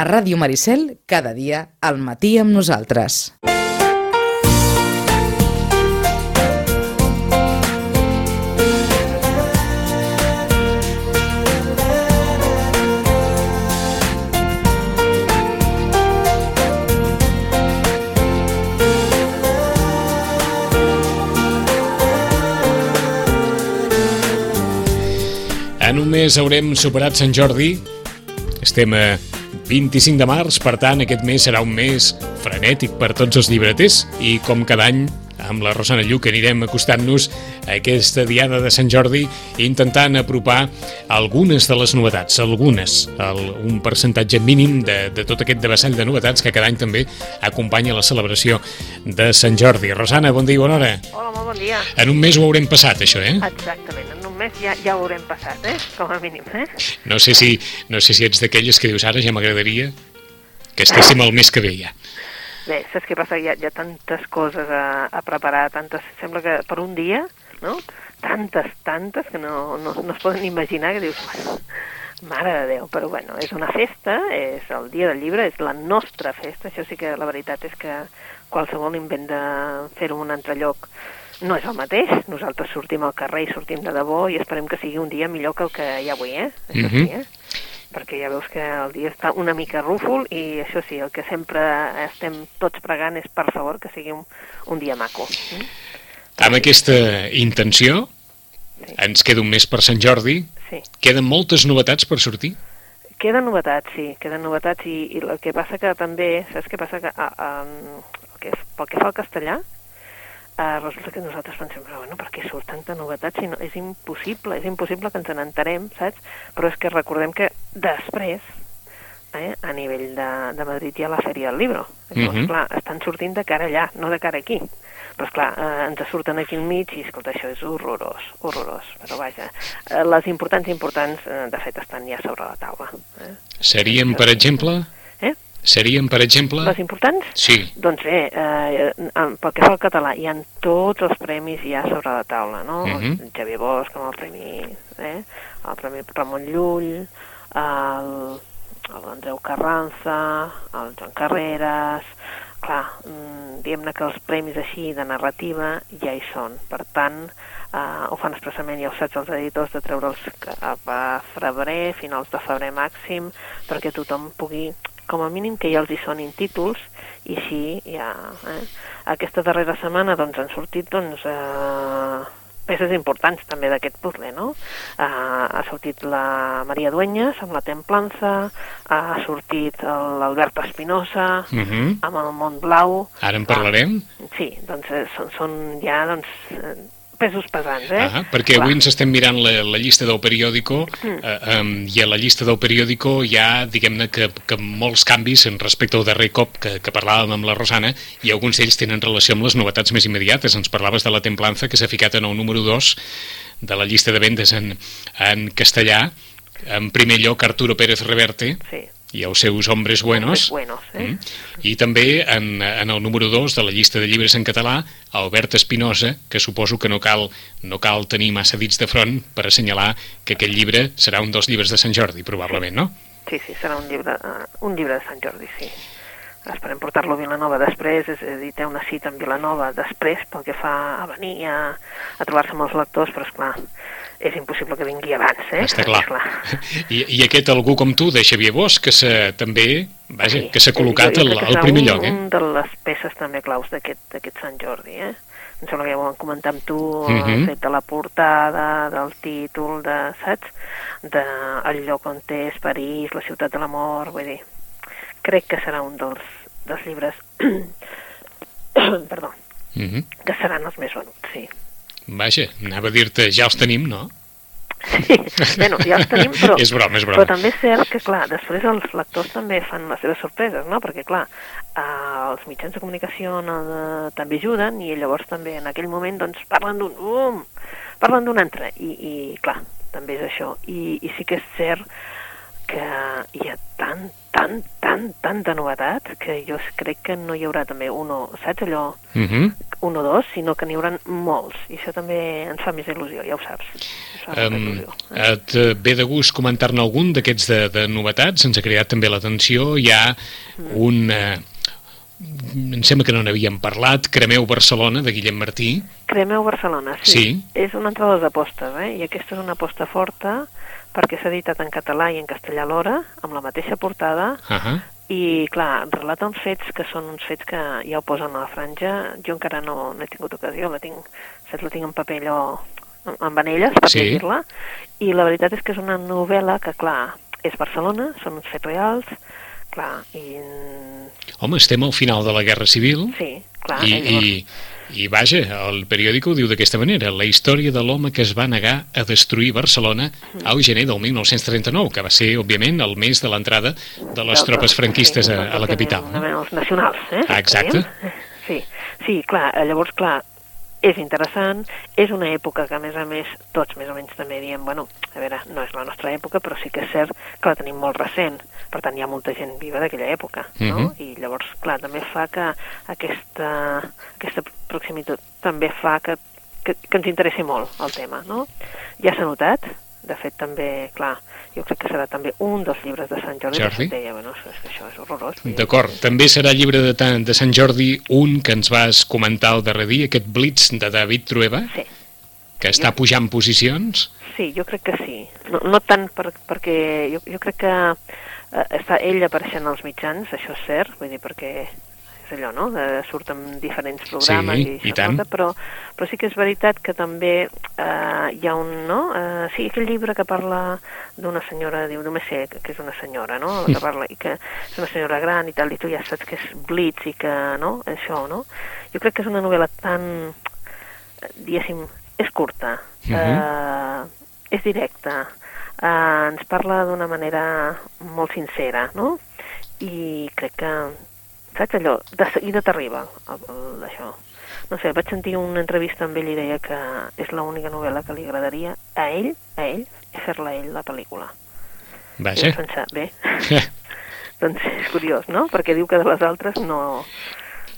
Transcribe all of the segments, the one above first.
A Ràdio Maricel, cada dia, al matí amb nosaltres. Mes haurem superat Sant Jordi. Estem a 25 de març, per tant, aquest mes serà un mes frenètic per tots els llibreters i, com cada any, amb la Rosana Lluc anirem acostant-nos a aquesta diada de Sant Jordi intentant apropar algunes de les novetats, algunes, el, un percentatge mínim de, de tot aquest devessall de novetats que cada any també acompanya la celebració de Sant Jordi. Rosana, bon dia i bona hora. Hola, molt bon dia. En un mes ho haurem passat, això, eh? Exactament, mes ja, ja ho haurem passat, eh? Com a mínim, eh? No sé si, no sé si ets d'aquelles que dius ara ja m'agradaria que estéssim el mes que ve ja. Bé, saps què passa? Hi ha, hi ha tantes coses a, a preparar, tantes... Sembla que per un dia, no? Tantes, tantes, que no, no, no es poden imaginar, que dius... Mare de Déu, però bueno, és una festa, és el dia del llibre, és la nostra festa, això sí que la veritat és que qualsevol invent de fer-ho en un altre lloc no és el mateix, nosaltres sortim al carrer i sortim de debò i esperem que sigui un dia millor que el que hi ha avui, eh? Això Mhm. sí, eh? perquè ja veus que el dia està una mica rúfol i això sí, el que sempre estem tots pregant és per favor que sigui un, un dia maco. Mm? Amb aquesta intenció, Sí. ens queda un mes per Sant Jordi, Sí. queden moltes novetats per sortir. Queden novetats, sí, queden novetats i, i el que passa que també, saps què passa? Que a, a, el que, pel que fa al castellà, eh, resulta que nosaltres pensem, però bueno, per què surt tanta novetat si no, és impossible, és impossible que ens n'entarem, saps? Però és que recordem que després, eh, a nivell de, de Madrid hi ha la Fèria del Libro. Llavors, Mhm. clar, estan sortint de cara allà, no de cara aquí. Però, esclar, eh, ens surten aquí al mig i, escolta, això és horrorós, horrorós. Però, vaja, eh, les importants importants, eh, de fet, estan ja sobre la taula. Eh? Serien, per exemple... Serien, per exemple... Les importants? Sí, Doncs bé, eh, eh, pel que fa al català, hi ha tots els premis ja sobre la taula, no? Mhm. El Xavier Bosch amb el premi, eh? el premi Ramon Llull, el, l'Andreu Carranza, el Joan Carreras... Clar, mm, diguem-ne que els premis així de narrativa ja hi són. Per tant, eh, ho fan expressament, ja ho saps, els editors, de treure'ls cap a febrer, finals de febrer màxim, perquè tothom pugui, com a mínim, que ja els hi sonin títols, i així ja... Eh? Aquesta darrera setmana doncs, han sortit doncs, eh, peces importants també d'aquest puzzle, no? Uh, ha sortit la Maria Dueñas amb la Templança, ha sortit l'Albert Espinosa uh -huh. amb el Mont Blau. ara en parlarem. Sí, doncs eh, són, són ja doncs, eh, pesos pesants, eh? Ah, perquè Clar. avui ens estem mirant la, la llista del periòdico Mm. eh, um, i a la llista del periòdico hi ha, diguem-ne, que, que molts canvis en respecte al darrer cop que, que parlàvem amb la Rosana i alguns d'ells tenen relació amb les novetats més immediates. Ens parlaves de la Templanza, que s'ha ficat en el número 2 de la llista de vendes en, en castellà. En primer lloc, Arturo Pérez Reverte Sí, i els seus Hombres Buenos. Hombres Buenos, eh? Mm. I també en, en el número 2 de la llista de llibres en català, Albert Espinosa, que suposo que no cal, no cal tenir massa dits de front per assenyalar que aquest llibre serà un dels llibres de Sant Jordi, probablement, no? sí, sí, serà un llibre, uh, un llibre de Sant Jordi, sí. Esperem portar-lo a Vilanova després, és a dir, té una cita en Vilanova després pel que fa a venir a, a trobar-se amb els lectors, però és clar, és impossible que vingui abans, eh? Està clar. I, I aquest algú com tu, de Xavier Bosch, que se, també, vaja, que s'ha col·locat jo- al, jo al primer un, lloc, eh? Un de les peces també claus d'aquest Sant Jordi, eh? Em sembla que ja ho vam comentar amb tu, uh Mhm. -huh. fet de la portada, del títol, de, saps? De el lloc on és París, la ciutat de l'amor, vull dir, crec que serà un dels, dels llibres, perdó, Uh -huh. que seran els més venuts, sí. Vaja, anava a dir-te, ja els tenim, no? Sí, bueno, ja els tenim, però, És broma, és broma. però també és cert que, clar, després els lectors també fan les seves sorpreses, no? Perquè, clar, eh, els mitjans de comunicació no, eh, també ajuden i llavors també en aquell moment doncs parlen d'un um, parlen d'un altre i, i clar, també és això. I, I sí que és cert que hi ha tant, tant, tant, tanta novetat que jo crec que no hi haurà també un o, saps allò, Uh -huh. un o dos, sinó que n'hi haurà molts. I això també ens fa més il·lusió, ja ho saps. Um, il·lusió. eh? et eh, ve de gust comentar-ne algun d'aquests de, de novetats? Ens ha cridat també l'atenció. Hi ha Mm. un... Eh, em sembla que no n'havíem parlat, Cremeu Barcelona, de Guillem Martí. Cremeu Barcelona, sí. Sí. És una de les apostes, eh? I aquesta és una aposta forta perquè s'ha editat en català i en castellà alhora, amb la mateixa portada, Uh -huh. i, clar, relata uns fets que són uns fets que ja ho posen a la franja. Jo encara no n'he tingut ocasió, la tinc, saps, la tinc en paper allò, en- amb anelles per Sí. llegir-la, i la veritat és que és una novel·la que, clar, és Barcelona, són uns fets reals, clar, i... Home, estem al final de la Guerra Civil Sí, clar, i llavors- i, i vaja, el periòdico ho diu d'aquesta manera, la història de l'home que es va negar a destruir Barcelona al gener del 1939, que va ser, òbviament, el mes de l'entrada de les tropes franquistes a, a la capital. Dels nacionals, eh? Ah, exacte. Sí, sí, clar, llavors, clar, és interessant, és una època que, a més a més, tots més o menys també diem, bueno, a veure, no és la nostra època, però sí que és cert que la tenim molt recent, per tant, hi ha molta gent viva d'aquella època, no? Mhm. I llavors, clar, també fa que aquesta, aquesta proximitat també fa que, que, que ens interessi molt el tema, no? Ja s'ha notat, de fet, també, clar, jo crec que serà també un dels llibres de Sant Jordi, Jordi. deia, bueno, és que això és horrorós. D'acord, també serà llibre de, de Sant Jordi un que ens vas comentar el darrer dia, aquest Blitz de David Trueba, Sí, que està pujant posicions. sí, jo crec que sí. No, no tant per, perquè jo, jo crec que eh, està ell apareixent als mitjans, això és cert, vull dir, perquè allò, no?, de, surt en diferents programes Sí, i, i tant. nota, però, però sí que és veritat que també eh, hi ha un, no?, eh, sí, aquell llibre que parla d'una senyora, diu, només sé que, és una senyora, no?, la que parla, i que és una senyora gran i tal, i tu ja saps que és Blitz i que, no?, això, no? Jo crec que és una novel·la tan, eh, diguéssim, és curta, Mhm. eh, és directa, eh, ens parla d'una manera molt sincera, no? I crec que, saps allò, de seguida t'arriba això. No sé, vaig sentir una entrevista amb ell i deia que és l'única novel·la que li agradaria a ell, a ell, fer-la ell la pel·lícula. I Vaja. vaig pensar, bé, doncs és curiós, no? Perquè diu que de les altres no,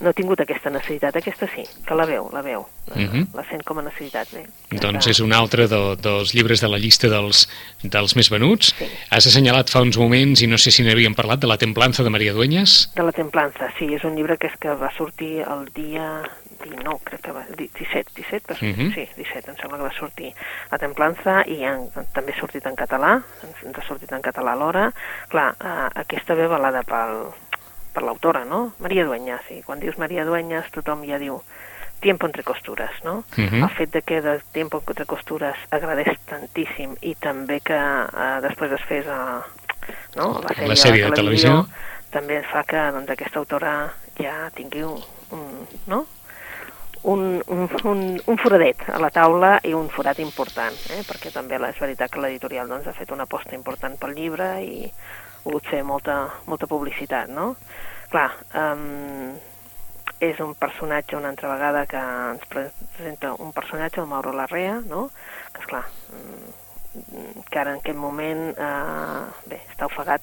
no ha tingut aquesta necessitat. Aquesta sí, que la veu, la veu. La, Mhm. la sent com a necessitat, bé. Doncs és un altre de, dels llibres de la llista dels, dels més venuts. Sí. Has assenyalat fa uns moments, i no sé si n'havíem parlat, de la Templanza de Maria Dueñas. De la Templanza, sí, és un llibre que és que va sortir el dia 19, crec que va, di- 17, 17, va sortir, Mhm. sí, 17, em sembla que va sortir la Templanza i en, també ha sortit en català, ens ha sortit en català alhora. Clar, eh, aquesta ve avalada pel, per l'autora, no? Maria Dueñas, i quan dius Maria Dueñas tothom ja diu Tiempo entre costuras, no? Mhm. El fet de que de Tiempo entre costuras agradés tantíssim i també que eh, després es fes a, no? la sèrie, La sèrie de televisió. també fa que doncs, aquesta autora ja tingui un, un, no? un, un, un, un foradet a la taula i un forat important, eh? perquè també la- és veritat que l'editorial doncs, ha fet una aposta important pel llibre i ha volgut fer molta, molta publicitat, no? Clar, um, és un personatge una altra vegada que ens presenta un personatge, el Mauro Larrea, no? que esclar, mm, que ara en aquest moment eh, bé, està ofegat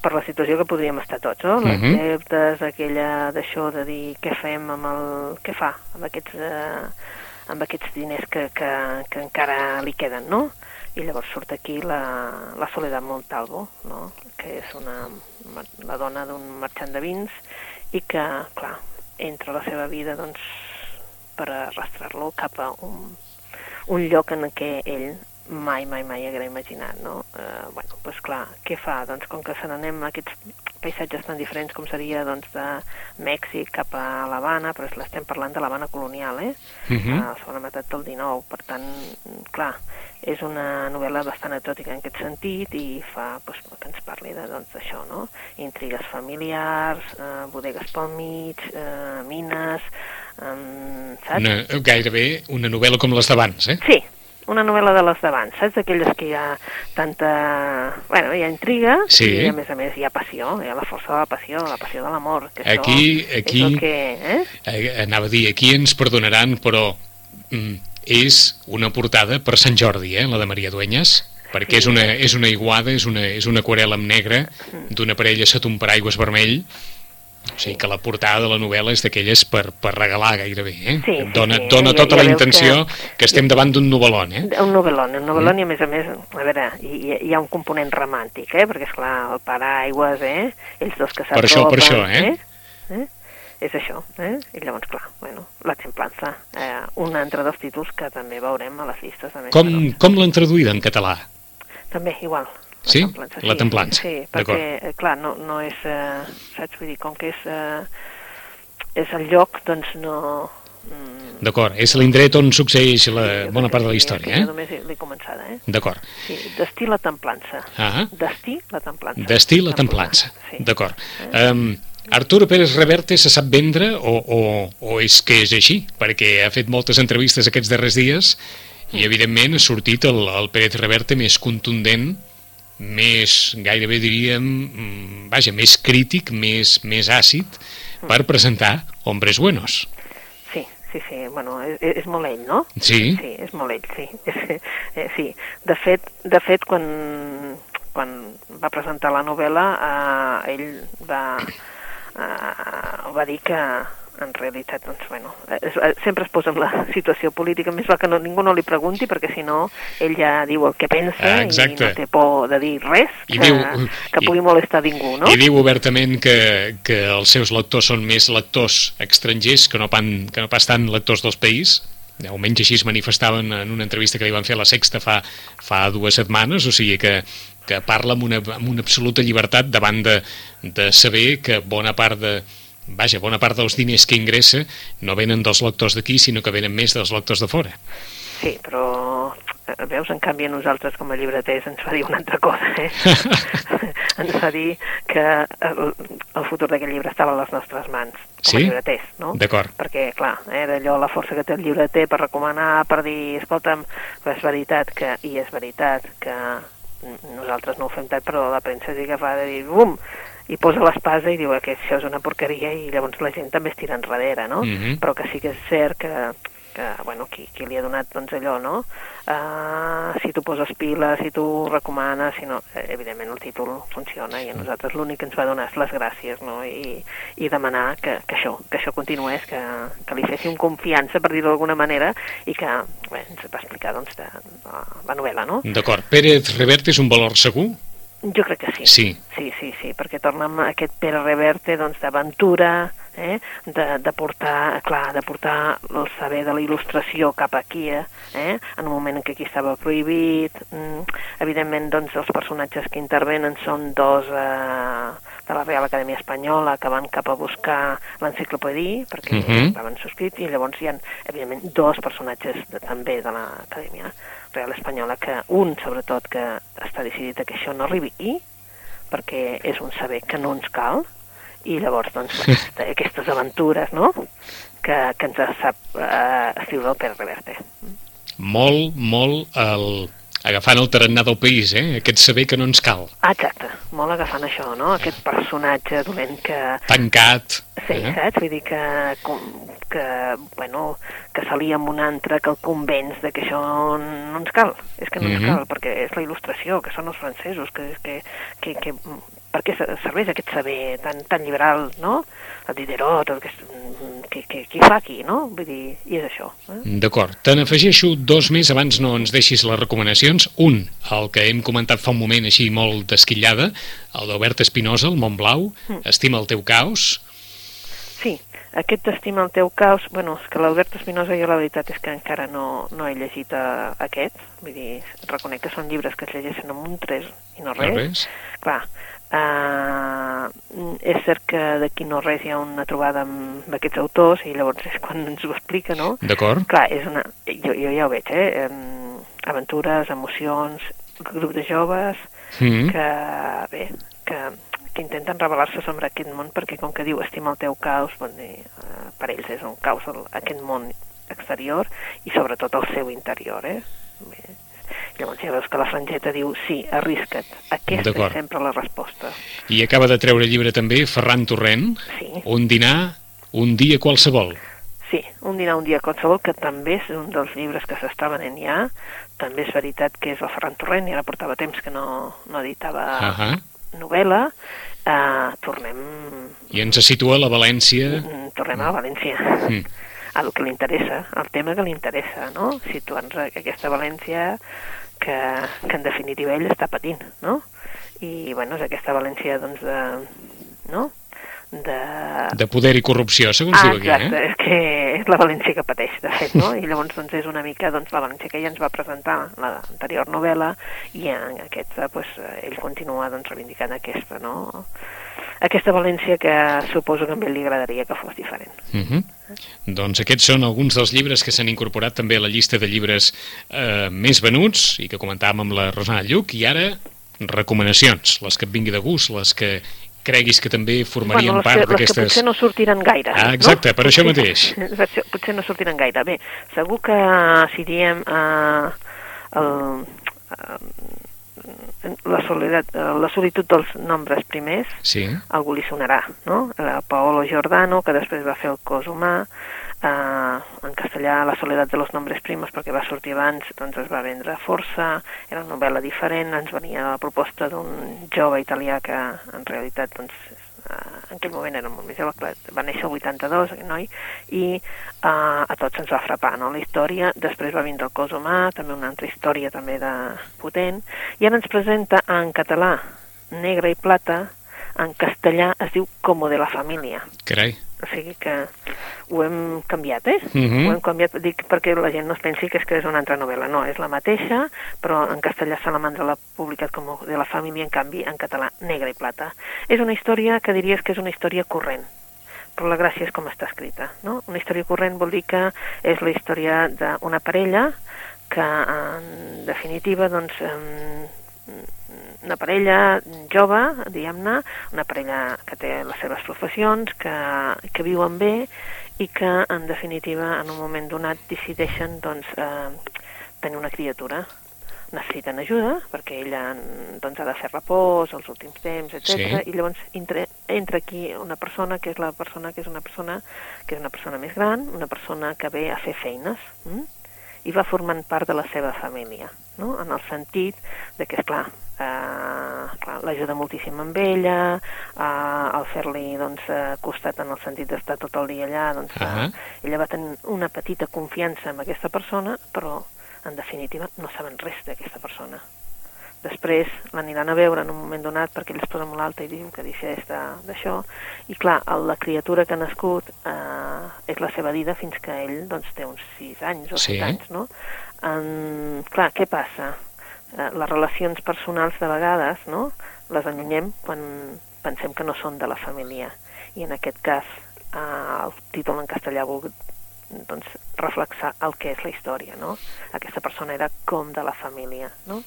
per la situació que podríem estar tots, no? Les Mhm. deutes, aquella d'això de dir què fem amb el... què fa amb aquests, eh, amb aquests diners que, que, que encara li queden, no? I llavors surt aquí la, la Soledad Montalvo, no? que és una, la dona d'un marxant de vins i que, clar, entra la seva vida doncs, per arrastrar-lo cap a un, un lloc en què ell mai, mai, mai haguera imaginat, no? Eh, bueno, doncs clar, què fa? Doncs com que se n'anem a aquests paisatges tan diferents com seria doncs, de Mèxic cap a l'Havana, però l'estem parlant de l'Havana colonial, eh? Mhm. a la segona meitat del 19, per tant, clar, és una novel·la bastant exòtica en aquest sentit i fa doncs, que ens parli de, doncs, d'això, no? Intrigues familiars, eh, bodegues pel mig, eh, mines, eh, saps? Una, gairebé una novel·la com les d'abans, eh? Sí, una novel·la de les d'abans, saps? D'aquelles que hi ha tanta... Bueno, hi ha intriga Sí. i a més a més hi ha passió, hi ha la força de la passió, la passió de l'amor. Aquí- aquí- És que, eh? Eh, Anava a dir, aquí ens perdonaran, però mm, és una portada per Sant Jordi, eh, la de Maria Dueñas. perquè és, una, és una iguada, és una, és una aquarela en negre d'una parella sota un paraigües vermell, o sigui que la portada de la novel·la és d'aquelles per, per regalar gairebé, eh? Sí, sí, dona, sí, dona ja- tota ja la intenció que- que, estem davant d'un novel·lon, eh? Un novel·lon, un novel·lon i a més a més, a veure, hi, hi ha un component romàntic, eh? Perquè, esclar, el paraigües, eh? Ells dos que Per això, per s'apropen, això, eh? eh? És això, eh? I llavors, clar, bueno, l'exemplança, eh, un entre dos títols que també veurem a les llistes. També, Com, com l'han traduïda en català? També, igual. La Sí? templança, La templança, Sí, perquè, eh, clar, no, no és, eh, saps, vull dir, com que és, eh, és el lloc, doncs no... mm, D'acord, és l'indret on succeeix la sí, bona part de la sí, història, sí, eh? Només l'he començada, eh? D'acord. Sí, destí la templança. Ah, Destí la templança. Destí la templança. Sí. D'acord. Um, Arturo Pérez Reverte se sap vendre o, o, o és que és així? Perquè ha fet moltes entrevistes aquests darrers dies i, evidentment, ha sortit el, el Pérez Reverte més contundent, més, gairebé diríem, mm, vaja, més crític, més, més àcid, per presentar Hombres Buenos. Sí, sí, sí, bueno, és, és molt ell, no? Sí. Sí, és molt ell, sí. Eh, sí, de fet, de fet quan, quan va presentar la novel·la, eh, ell va, eh, va dir que en realitat, doncs, bueno, es, sempre es posa en la situació política, més val que no, ningú no li pregunti, perquè si no, ell ja diu el que pensa Ah, i exacte. no té por de dir res I que, diu- que i- pugui molestar ningú, no? I diu obertament que, que els seus lectors són més lectors estrangers que no, pan, que no pas tant lectors dels país. Almenys així es manifestaven en una entrevista que li van fer a la Sexta fa, fa dues setmanes, o sigui que, que parla amb una, amb una absoluta llibertat davant de, de saber que bona part de, vaja, bona part dels diners que ingressa no venen dels lectors d'aquí, sinó que venen més dels lectors de fora. Sí, però eh, veus, en canvi a nosaltres com a llibreters ens va dir una altra cosa, eh? ens va dir que el, el futur d'aquest llibre estava a les nostres mans, com Sí? a llibreters, no? D'acord. Perquè, clar, eh, d'allò la força que té el llibreter per recomanar, per dir, escolta'm, és veritat que, i és veritat que nosaltres no ho fem tant, però la premsa sí que fa de dir, bum, i posa l'espasa i diu que això és una porqueria i llavors la gent també es tira enrere, no? Mhm. Però que sí que és cert que, que bueno, qui, qui li ha donat doncs allò, no? Uh, si tu poses piles, si tu recomanes, si no, eh, evidentment el títol funciona i a nosaltres l'únic que ens va donar és les gràcies, no? I, i demanar que, que això, que això continués, que, que li féssim confiança, per dir-ho d'alguna manera, i que bé, ens va explicar doncs, de, de la novel·la, no? D'acord. Pérez Reverte és un valor segur? Jo crec que sí. Sí. Sí, sí, sí, perquè torna amb aquest Pere Reverte doncs, d'aventura, eh? de, de, portar, clar, de portar el saber de la il·lustració cap aquí, eh? en un moment en què aquí estava prohibit. Mm, evidentment, doncs, els personatges que intervenen són dos eh, de la Real Acadèmia Espanyola que van cap a buscar l'enciclopedí, perquè Mhm. estaven subscrits, i llavors hi ha, evidentment, dos personatges de, també de l'Acadèmia Real Espanyola, que un, sobretot, que està decidit que això no arribi aquí, perquè és un saber que no ens cal, i llavors, doncs, aquesta- aquestes aventures, no?, que, que ens sap eh, escriure el Pere Reverte. Molt, molt el... agafant el tarannà del país, eh? Aquest saber que no ens cal. Ah, exacte, molt agafant això, no?, aquest personatge dolent que, Tancat. Sí, eh? saps? Vull dir que, que, bueno, que s'alia amb un altre que el convenç de que això no ens cal. És que no ens Mhm. cal, perquè és la il·lustració, que són els francesos, que, que, que, que per què se- serveix aquest saber tan, tan liberal, no? El Diderot, tot aquest, que, que, qui fa aquí, no? Vull dir, i és això. Eh? D'acord. Te n'afegeixo dos més abans no ens deixis les recomanacions. Un, el que hem comentat fa un moment així molt desquillada, el d'Albert Espinosa, el Montblau, Mm. Estima el teu caos. Sí, aquest t'estima el teu caos, bueno, és que l'Albert Espinosa jo la veritat és que encara no, no he llegit uh, aquest, vull dir, reconec que són llibres que es llegeixen amb un 3 i no res. No res. Clar, uh, és cert que d'aquí no res hi ha una trobada amb aquests autors i llavors és quan ens ho explica, no? D'acord? Clar, és una... Jo, jo ja ho veig, eh? Um, aventures, emocions, grup de joves Mm. que, bé, que, que intenten revelar-se sobre aquest món perquè com que diu estima el teu caos, bon, uh, per ells és un caos el, aquest món exterior i sobretot el seu interior, eh? Bé, llavors ja veus que la frangeta diu sí, arrisca't, aquesta és sempre la resposta. I acaba de treure llibre també Ferran Torrent, Sí, Un dinar, un dia qualsevol. sí, un dinar, un dia qualsevol, que també és un dels llibres que s'està venent ja, també és veritat que és el Ferran Torrent, i ara portava temps que no, no editava Uh -huh. novel·la, eh, tornem, I ens situa la València... mm, tornem a València. Mm. a el que li interessa, al tema que li interessa, no? Situant aquesta València que, que en definitiva ell està patint, no? I, bueno, és aquesta València, doncs, de, no? De, De poder i corrupció, segons ah, diu aquí, exacte, eh? és que és la València que pateix, de fet, no? I llavors doncs, és una mica doncs, la València que ja ens va presentar l'anterior novel·la i en aquesta doncs, ell continua doncs, reivindicant aquesta, no? Aquesta València que suposo que a ell li agradaria que fos diferent. Uh -huh. Doncs aquests són alguns dels llibres que s'han incorporat també a la llista de llibres eh, més venuts i que comentàvem amb la Rosana Lluc i ara recomanacions, les que et vingui de gust, les que creguis que també formarien les part que, les que d'aquestes... potser no sortiran gaire. Ah, exacte, no? per això mateix. Potser, potser no sortiran gaire. Bé, segur que si diem eh, el, eh, la, soledat, eh, la solitud dels nombres primers, Sí, algú li sonarà, no? Eh, Paolo Giordano, que després va fer el cos humà, eh, en castellà La soledat de los nombres primos, perquè va sortir abans, doncs es va vendre força, era una novel·la diferent, ens venia la proposta d'un jove italià que en realitat doncs, en aquell moment era molt més jove, clar, va néixer el 82, aquest noi, i eh, a tots ens va frapar, no?, la història, després va vindre el cos humà, també una altra història també de potent, i ara ens presenta en català, negre i plata, en castellà es diu Como de la família. carai. O sigui que ho hem canviat, eh? Mhm. Ho hem canviat, dic perquè la gent no es pensi que és que és una altra novel·la. No, és la mateixa, però en castellà Salamandra l'ha publicat com de la família, en canvi en català Negre i Plata. És una història que diries que és una història corrent, però la gràcia és com està escrita, no? Una història corrent vol dir que és la història d'una parella que, en definitiva, doncs, em, una parella jove, diguem-ne, una parella que té les seves professions, que, que viuen bé i que, en definitiva, en un moment donat decideixen doncs, eh, tenir una criatura. Necessiten ajuda, perquè ella doncs, ha de fer repòs els últims temps, etc. Sí. I llavors entra, entra aquí una persona que és la persona que és una persona que és una persona més gran, una persona que ve a fer feines, mm? i va formant part de la seva família, no? en el sentit de que, esclar, eh, l'ajuda moltíssim amb ella, eh, al fer-li doncs, eh, costat en el sentit d'estar tot el dia allà, doncs, Ah. eh, ella va tenir una petita confiança en aquesta persona, però en definitiva no saben res d'aquesta persona. Després l'aniran a veure en un moment donat perquè ell es posa molt alta i diu que deixés de- d'això i clar, el- la criatura que ha nascut eh, és la seva vida fins que ell doncs, té uns 6 anys o Sí. 7 anys, no? En, clar, què passa? Eh, les relacions personals de vegades, no?, les allunyem quan pensem que no són de la família. I en aquest cas, eh, el títol en castellà volgut doncs, reflexar el que és la història, no? Aquesta persona era com de la família, no?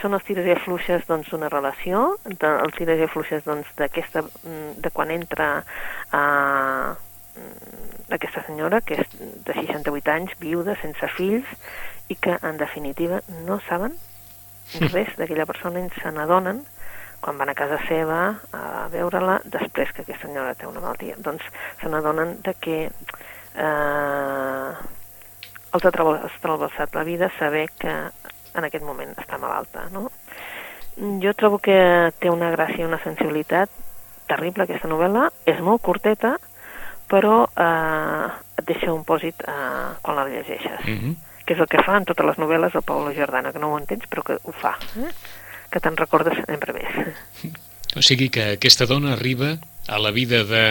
Són els tires i afluixes doncs, d'una relació, de, els tires i afluixes doncs, mm, de quan entra a aquesta senyora, que és de 68 anys, viuda, sense fills, i que, en definitiva, no saben res d'aquella persona i se n'adonen quan van a casa seva a veure-la després que aquesta senyora té una malaltia. Doncs se n'adonen de que eh, els ha travessat la vida saber que en aquest moment està malalta, no? Jo trobo que té una gràcia i una sensibilitat terrible aquesta novel·la, és molt curteta, però eh, et deixa un pòsit eh, quan la llegeixes, Uh -huh. Que és el que fa en totes les novel·les el Paolo Giordano, que no ho entens, però que ho fa, eh? que te'n recordes sempre més. O sigui que aquesta dona arriba a la vida de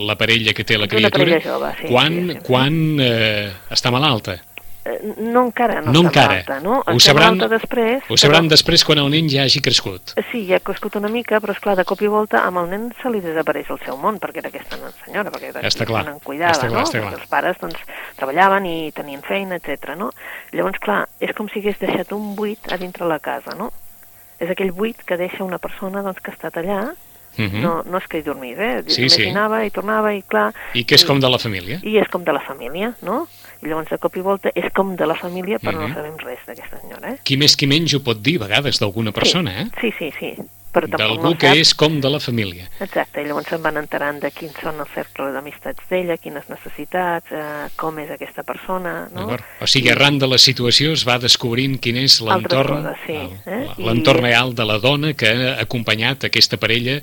la parella que té la criatura jove, sí, quan, sí, sí. quan eh, està malalta. Eh, No encara no, No encara. malalta, no? Ho sabran- després. Ho sabran però- després quan el nen ja hagi crescut. Sí, ja ha crescut una mica, però és clar, de cop i volta amb el nen se li desapareix el seu món, perquè era aquesta senyora, perquè era Està clar. cuidava, Està clar, no? està clar. Perquè els pares doncs, treballaven i tenien feina, etc. no? Llavors, clar, és com si hagués deixat un buit a dintre la casa, no? És aquell buit que deixa una persona doncs, que ha estat allà, Uh -huh. no, no és que hi dormís, eh? Sí, sí. Hi anava i tornava i clar... I que és com de la família. I és com de la família, no? I llavors, de cop i volta, és com de la família, però Mhm. no sabem res d'aquesta senyora, eh? Qui més qui menys ho pot dir a vegades d'alguna persona, eh? Sí, sí, sí. però D'algú no que és com de la família. Exacte, i llavors se'n van enterant de quins són els cercles d'amistats d'ella, quines necessitats, eh, com és aquesta persona, no? O sigui, arran de la situació es va descobrint quin és l'entorn sí, eh? l'entorn I- real de la dona que ha acompanyat aquesta parella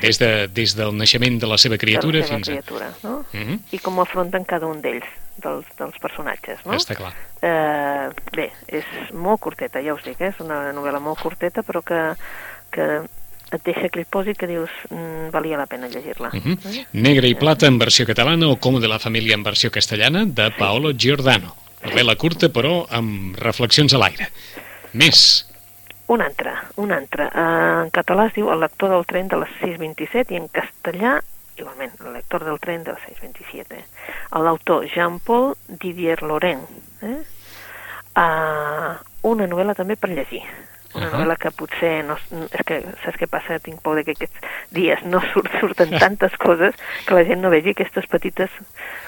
des, de, des del naixement de la seva criatura de la seva fins a... criatura, no? Mhm. I com ho afronten cada un d'ells, dels, dels personatges, no? Està clar. Eh, bé, és molt curteta, ja us dic, eh? és una novel·la molt curteta, però que, que et deixa aquell pòsit que dius mm, valia la pena llegir-la. Mhm. eh? Negre i plata en versió catalana o com de la família en versió castellana de Paolo Giordano. Novel·la curta però amb reflexions a l'aire. Més. Un altre, un altre. Eh, en català es diu El lector del tren de les 6.27 i en castellà, igualment, El lector del tren de les 6.27. L'autor Jean-Paul Didier Laurent. Eh? Uh, una novel·la també per llegir. Una Ahà. novel·la que potser no... És que, saps què passa? Tinc por de que aquests dies no surt, surten tantes coses que la gent no vegi aquestes petites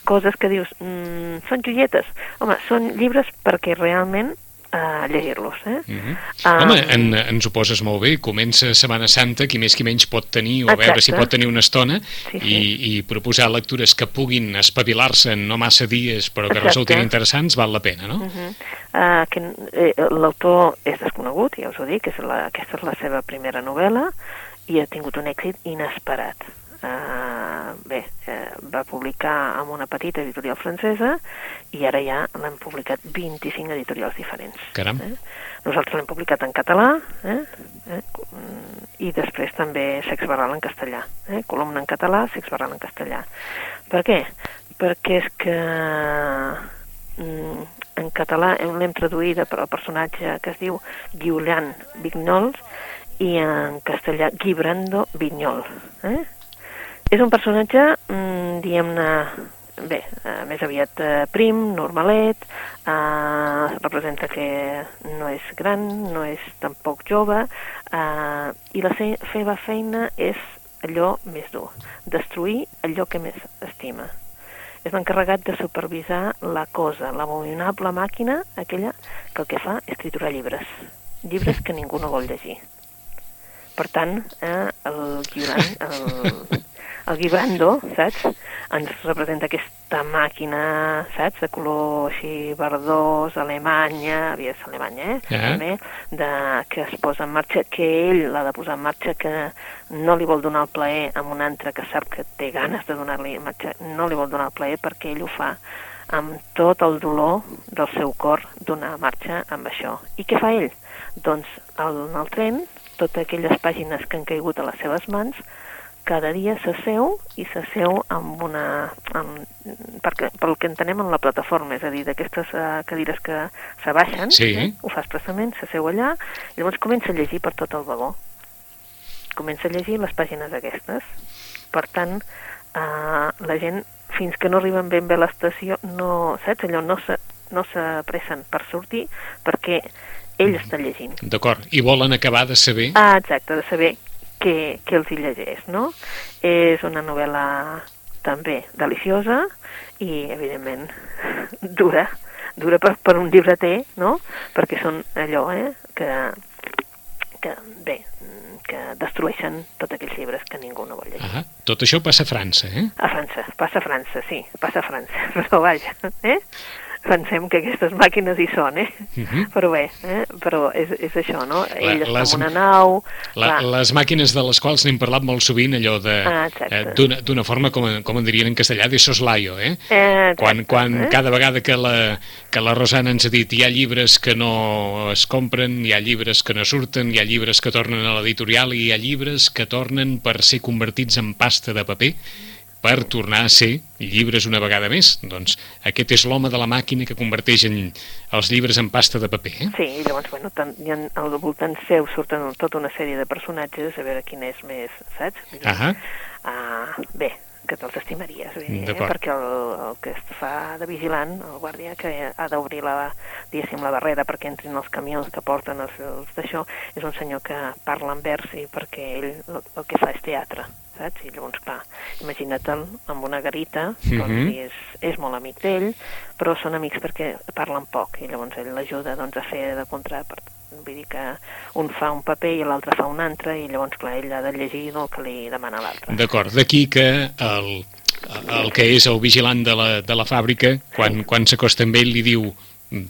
coses que dius, mm, són joietes. Home, són llibres perquè realment uh, llegir-los, eh? Mhm. Ah. Home, en, ens ho poses molt bé. Comença Setmana Santa, qui més qui menys pot tenir, o a veure si Exacte. pot tenir una estona, Sí, i, sí. i proposar lectures que puguin espavilar-se en no massa dies, però que Exacte. resultin interessants, val la pena, no? Uh -huh. uh, que, eh, L'autor és desconegut, ja us ho dic, és la, aquesta és la seva primera novel·la i ha tingut un èxit inesperat. Uh, bé, eh, va publicar amb una petita editorial francesa i ara ja l'han publicat 25 editorials diferents. Caram. Eh? Nosaltres l'hem publicat en català eh? Eh? I després també Sex Barral en castellà. Eh? Columna en català, Sex Barral en castellà. Per què? Perquè és que mm, en català hem- l'hem traduïda per al personatge que es diu Guiulian Vignols i en castellà Guibrando Vinyol. Eh? És un personatge, mm, diguem-ne, bé, eh, més aviat eh, prim, normalet, eh, representa que no és gran, no és tampoc jove, eh, i la se seva feina és allò més dur, destruir allò que més estima. És l'encarregat de supervisar la cosa, l'abominable màquina, aquella que el que fa és triturar llibres. Llibres que ningú no vol llegir. Per tant, eh, el Guiran, el, el Guibrando, saps? Ens representa aquesta màquina, saps? De color així verdós, alemanya, havia de ser alemanya, eh? Ah. També, de, que es posa en marxa, que ell l'ha de posar en marxa, que no li vol donar el plaer a un altre que sap que té ganes de donar-li en marxa, no li vol donar el plaer perquè ell ho fa amb tot el dolor del seu cor donar marxa amb això. I què fa ell? Doncs el, el tren, totes aquelles pàgines que han caigut a les seves mans, cada dia s'asseu i s'asseu amb una... Amb, perquè, pel que entenem en la plataforma, és a dir, d'aquestes uh, cadires que s'abaixen, Sí. eh, ho fa expressament, s'asseu allà, i llavors comença a llegir per tot el vagó. Comença a llegir les pàgines aquestes. Per tant, uh, la gent, fins que no arriben ben bé a l'estació, no, saps, allò no se, no s'apressen per sortir perquè ell està llegint. D'acord. I volen acabar de saber... Ah, exacte, de saber què, què els hi llegeix, no? És una novel·la també deliciosa i, evidentment, dura, dura per, per un llibreter, no? Perquè són allò, eh?, que, que bé, que destrueixen tots aquells llibres que ningú no vol llegir. Ah, tot això passa a França, eh? A França, passa a França, sí, passa a França, però vaja, eh? Pensem que aquestes màquines hi són, eh? Mhm. Però bé, eh? però és, és això, no? La- Ell està les- en una nau... La, clar, les màquines de les quals n'hem parlat molt sovint, allò de... Ah, eh, d'una forma, com, com en dirien en castellà, de soslayo, eh? Eh, Quan, exacte, quan eh? cada vegada que la, que la Rosana ens ha dit hi ha llibres que no es compren, hi ha llibres que no surten, hi ha llibres que tornen a l'editorial i hi ha llibres que tornen per ser convertits en pasta de paper per tornar a ser llibres una vegada més. Doncs aquest és l'home de la màquina que converteix en, els llibres en pasta de paper. Eh? Sí, i llavors, bueno, tant, hi ha, al voltant seu surten tota una sèrie de personatges, a veure quin és més, saps? Ah, bé, que te'ls estimaries, dir, eh? Perquè el, el que es fa de vigilant, el guàrdia que ha d'obrir la, diguéssim, la barrera perquè entrin els camions que porten els, els d'això, és un senyor que parla en vers i perquè ell el, el que fa és teatre, saps? I llavors, clar, imagina't-el amb una garita, doncs, Mhm. és, és molt amic d'ell, però són amics perquè parlen poc, i llavors ell l'ajuda doncs, a fer de contra per, Vull dir que un fa un paper i l'altre fa un altre i llavors, clar, ell ha de llegir el que li demana l'altre. D'acord, d'aquí que el, el que és el vigilant de la, de la fàbrica, quan, quan s'acosta amb ell li diu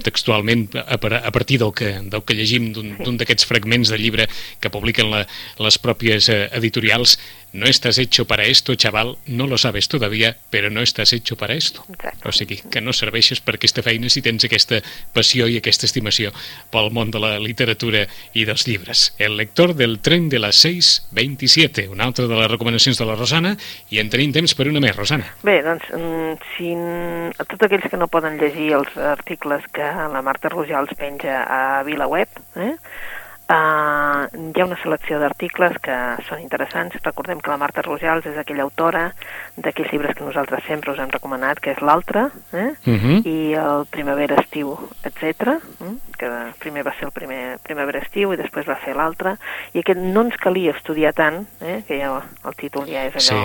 textualment a, a partir del que, del que llegim d'un d'aquests fragments de llibre que publiquen la, les pròpies eh, editorials no estàs hecho para esto, chaval, no lo sabes todavía, però no estàs hecho para esto. Exacte. O sigui, que no serveixes per aquesta feina si tens aquesta passió i aquesta estimació pel món de la literatura i dels llibres. El lector del tren de les 6.27, una altra de les recomanacions de la Rosana, i en tenim temps per una més, Rosana. Bé, doncs, mm, si a tots aquells que no poden llegir els articles que la Marta Rojals penja a VilaWeb, eh, Uh, hi ha una selecció d'articles que són interessants. Recordem que la Marta Rojals és aquella autora d'aquells llibres que nosaltres sempre us hem recomanat, que és l'altre, eh? Uh -huh. i el Primavera, Estiu, etc. Eh? que primer va ser el primer Primavera, Estiu i després va ser l'altre, i aquest no ens calia estudiar tant, eh? que ja el títol ja és allò,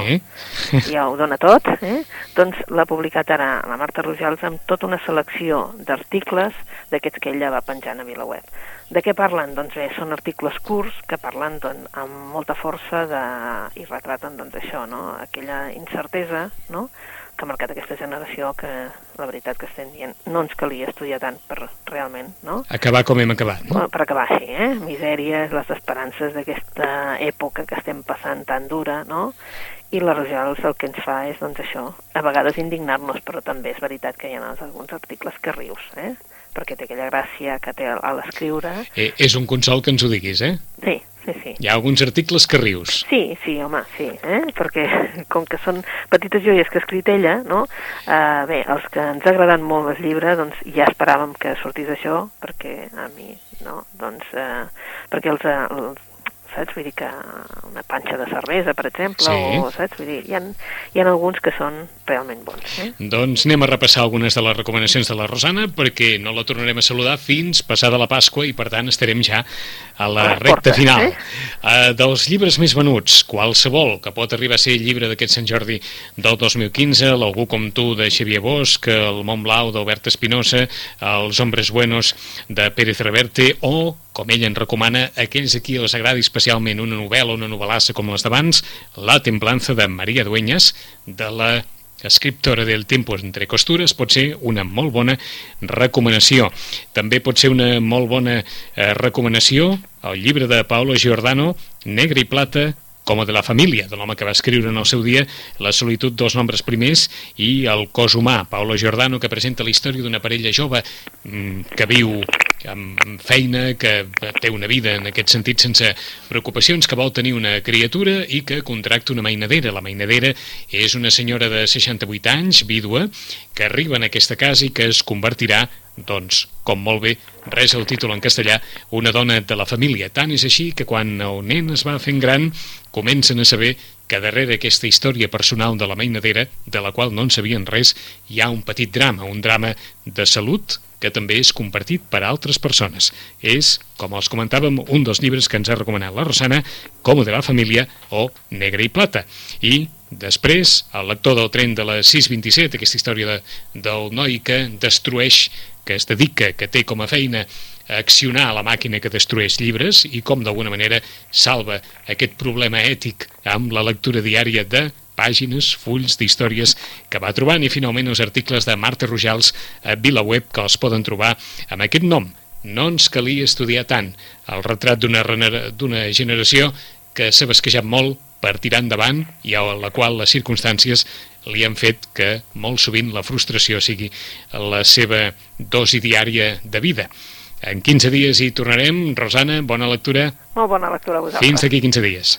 Sí. ja ho dona tot, eh? doncs l'ha publicat ara la Marta Rojals amb tota una selecció d'articles d'aquests que ella va penjant a VilaWeb. De què parlen? Doncs bé, són articles curts que parlen doncs, amb molta força de... i retraten doncs, això, no? aquella incertesa no? que ha marcat aquesta generació que la veritat que estem dient no ens calia estudiar tant per realment, no? Acabar com hem acabat, no? Bueno, per acabar així, eh? Misèries, les esperances d'aquesta època que estem passant tan dura, no? I la Rojals el que ens fa és, doncs això, a vegades indignar-nos, però també és veritat que hi ha alguns articles que rius, eh? Perquè té aquella gràcia que té a l'escriure. Eh, és un consol que ens ho diguis, eh? Sí, sí, sí. Hi ha alguns articles que rius. Sí, sí, home, sí, eh? perquè com que són petites joies que ha escrit ella, no? Uh, bé, els que ens ha agradat molt el llibre, doncs ja esperàvem que sortís això, perquè a mi, no? Doncs, uh, perquè els, els saps? Vull dir que una panxa de cervesa, per exemple, Sí. o, saps? Vull dir, hi ha, hi ha alguns que són realment bons, eh? Doncs anem a repassar algunes de les recomanacions de la Rosana perquè no la tornarem a saludar fins passada la Pasqua i per tant estarem ja a la A les recta portes, final. eh? Uh, dels llibres més venuts, qualsevol que pot arribar a ser el llibre d'aquest Sant Jordi del 2015, l'Algú com tu de Xavier Bosch, el Mont Blau d'Albert Espinosa, els Hombres Buenos de Pérez Reverte o com ell en recomana, aquells a qui els agradi especialment una novel·la o una novel·lassa com les d'abans, La Templanza de Maria Dueñas, de la escriptora del Tiempo entre costures pot ser una molt bona recomanació. També pot ser una molt bona eh, recomanació el llibre de Paolo Giordano, Negre i Plata, com a de la família, de l'home que va escriure en el seu dia La solitud dels nombres primers i El cos humà, Paolo Giordano, que presenta la història d'una parella jove mm, que viu amb amb feina, que té una vida en aquest sentit sense preocupacions, que vol tenir una criatura i que contracta una mainadera. La mainadera és una senyora de 68 anys, vídua, que arriba en aquesta casa i que es convertirà doncs, com molt bé res el títol en castellà, una dona de la família. Tant és així que quan el nen es va fent gran, comencen a saber que darrere aquesta història personal de la mainadera, de la qual no en sabien res, hi ha un petit drama, un drama de salut que també és compartit per altres persones. És, com els comentàvem, un dels llibres que ens ha recomanat la Rosana, Com de la família o Negre i Plata. I després, el lector del tren de la 627, aquesta història de, del noi que destrueix, que es dedica, que té com a feina accionar la màquina que destrueix llibres i com d'alguna manera salva aquest problema ètic amb la lectura diària de pàgines, fulls d'històries que va trobant i finalment els articles de Marta Rojals a VilaWeb que els poden trobar amb aquest nom. No ens calia estudiar tant el retrat d'una generació que s'ha basquejat molt per tirar endavant i a la qual les circumstàncies li han fet que molt sovint la frustració sigui la seva dosi diària de vida. En 15 dies hi tornarem. Rosana, bona lectura. Molt bona lectura a vosaltres. Fins d'aquí 15 dies.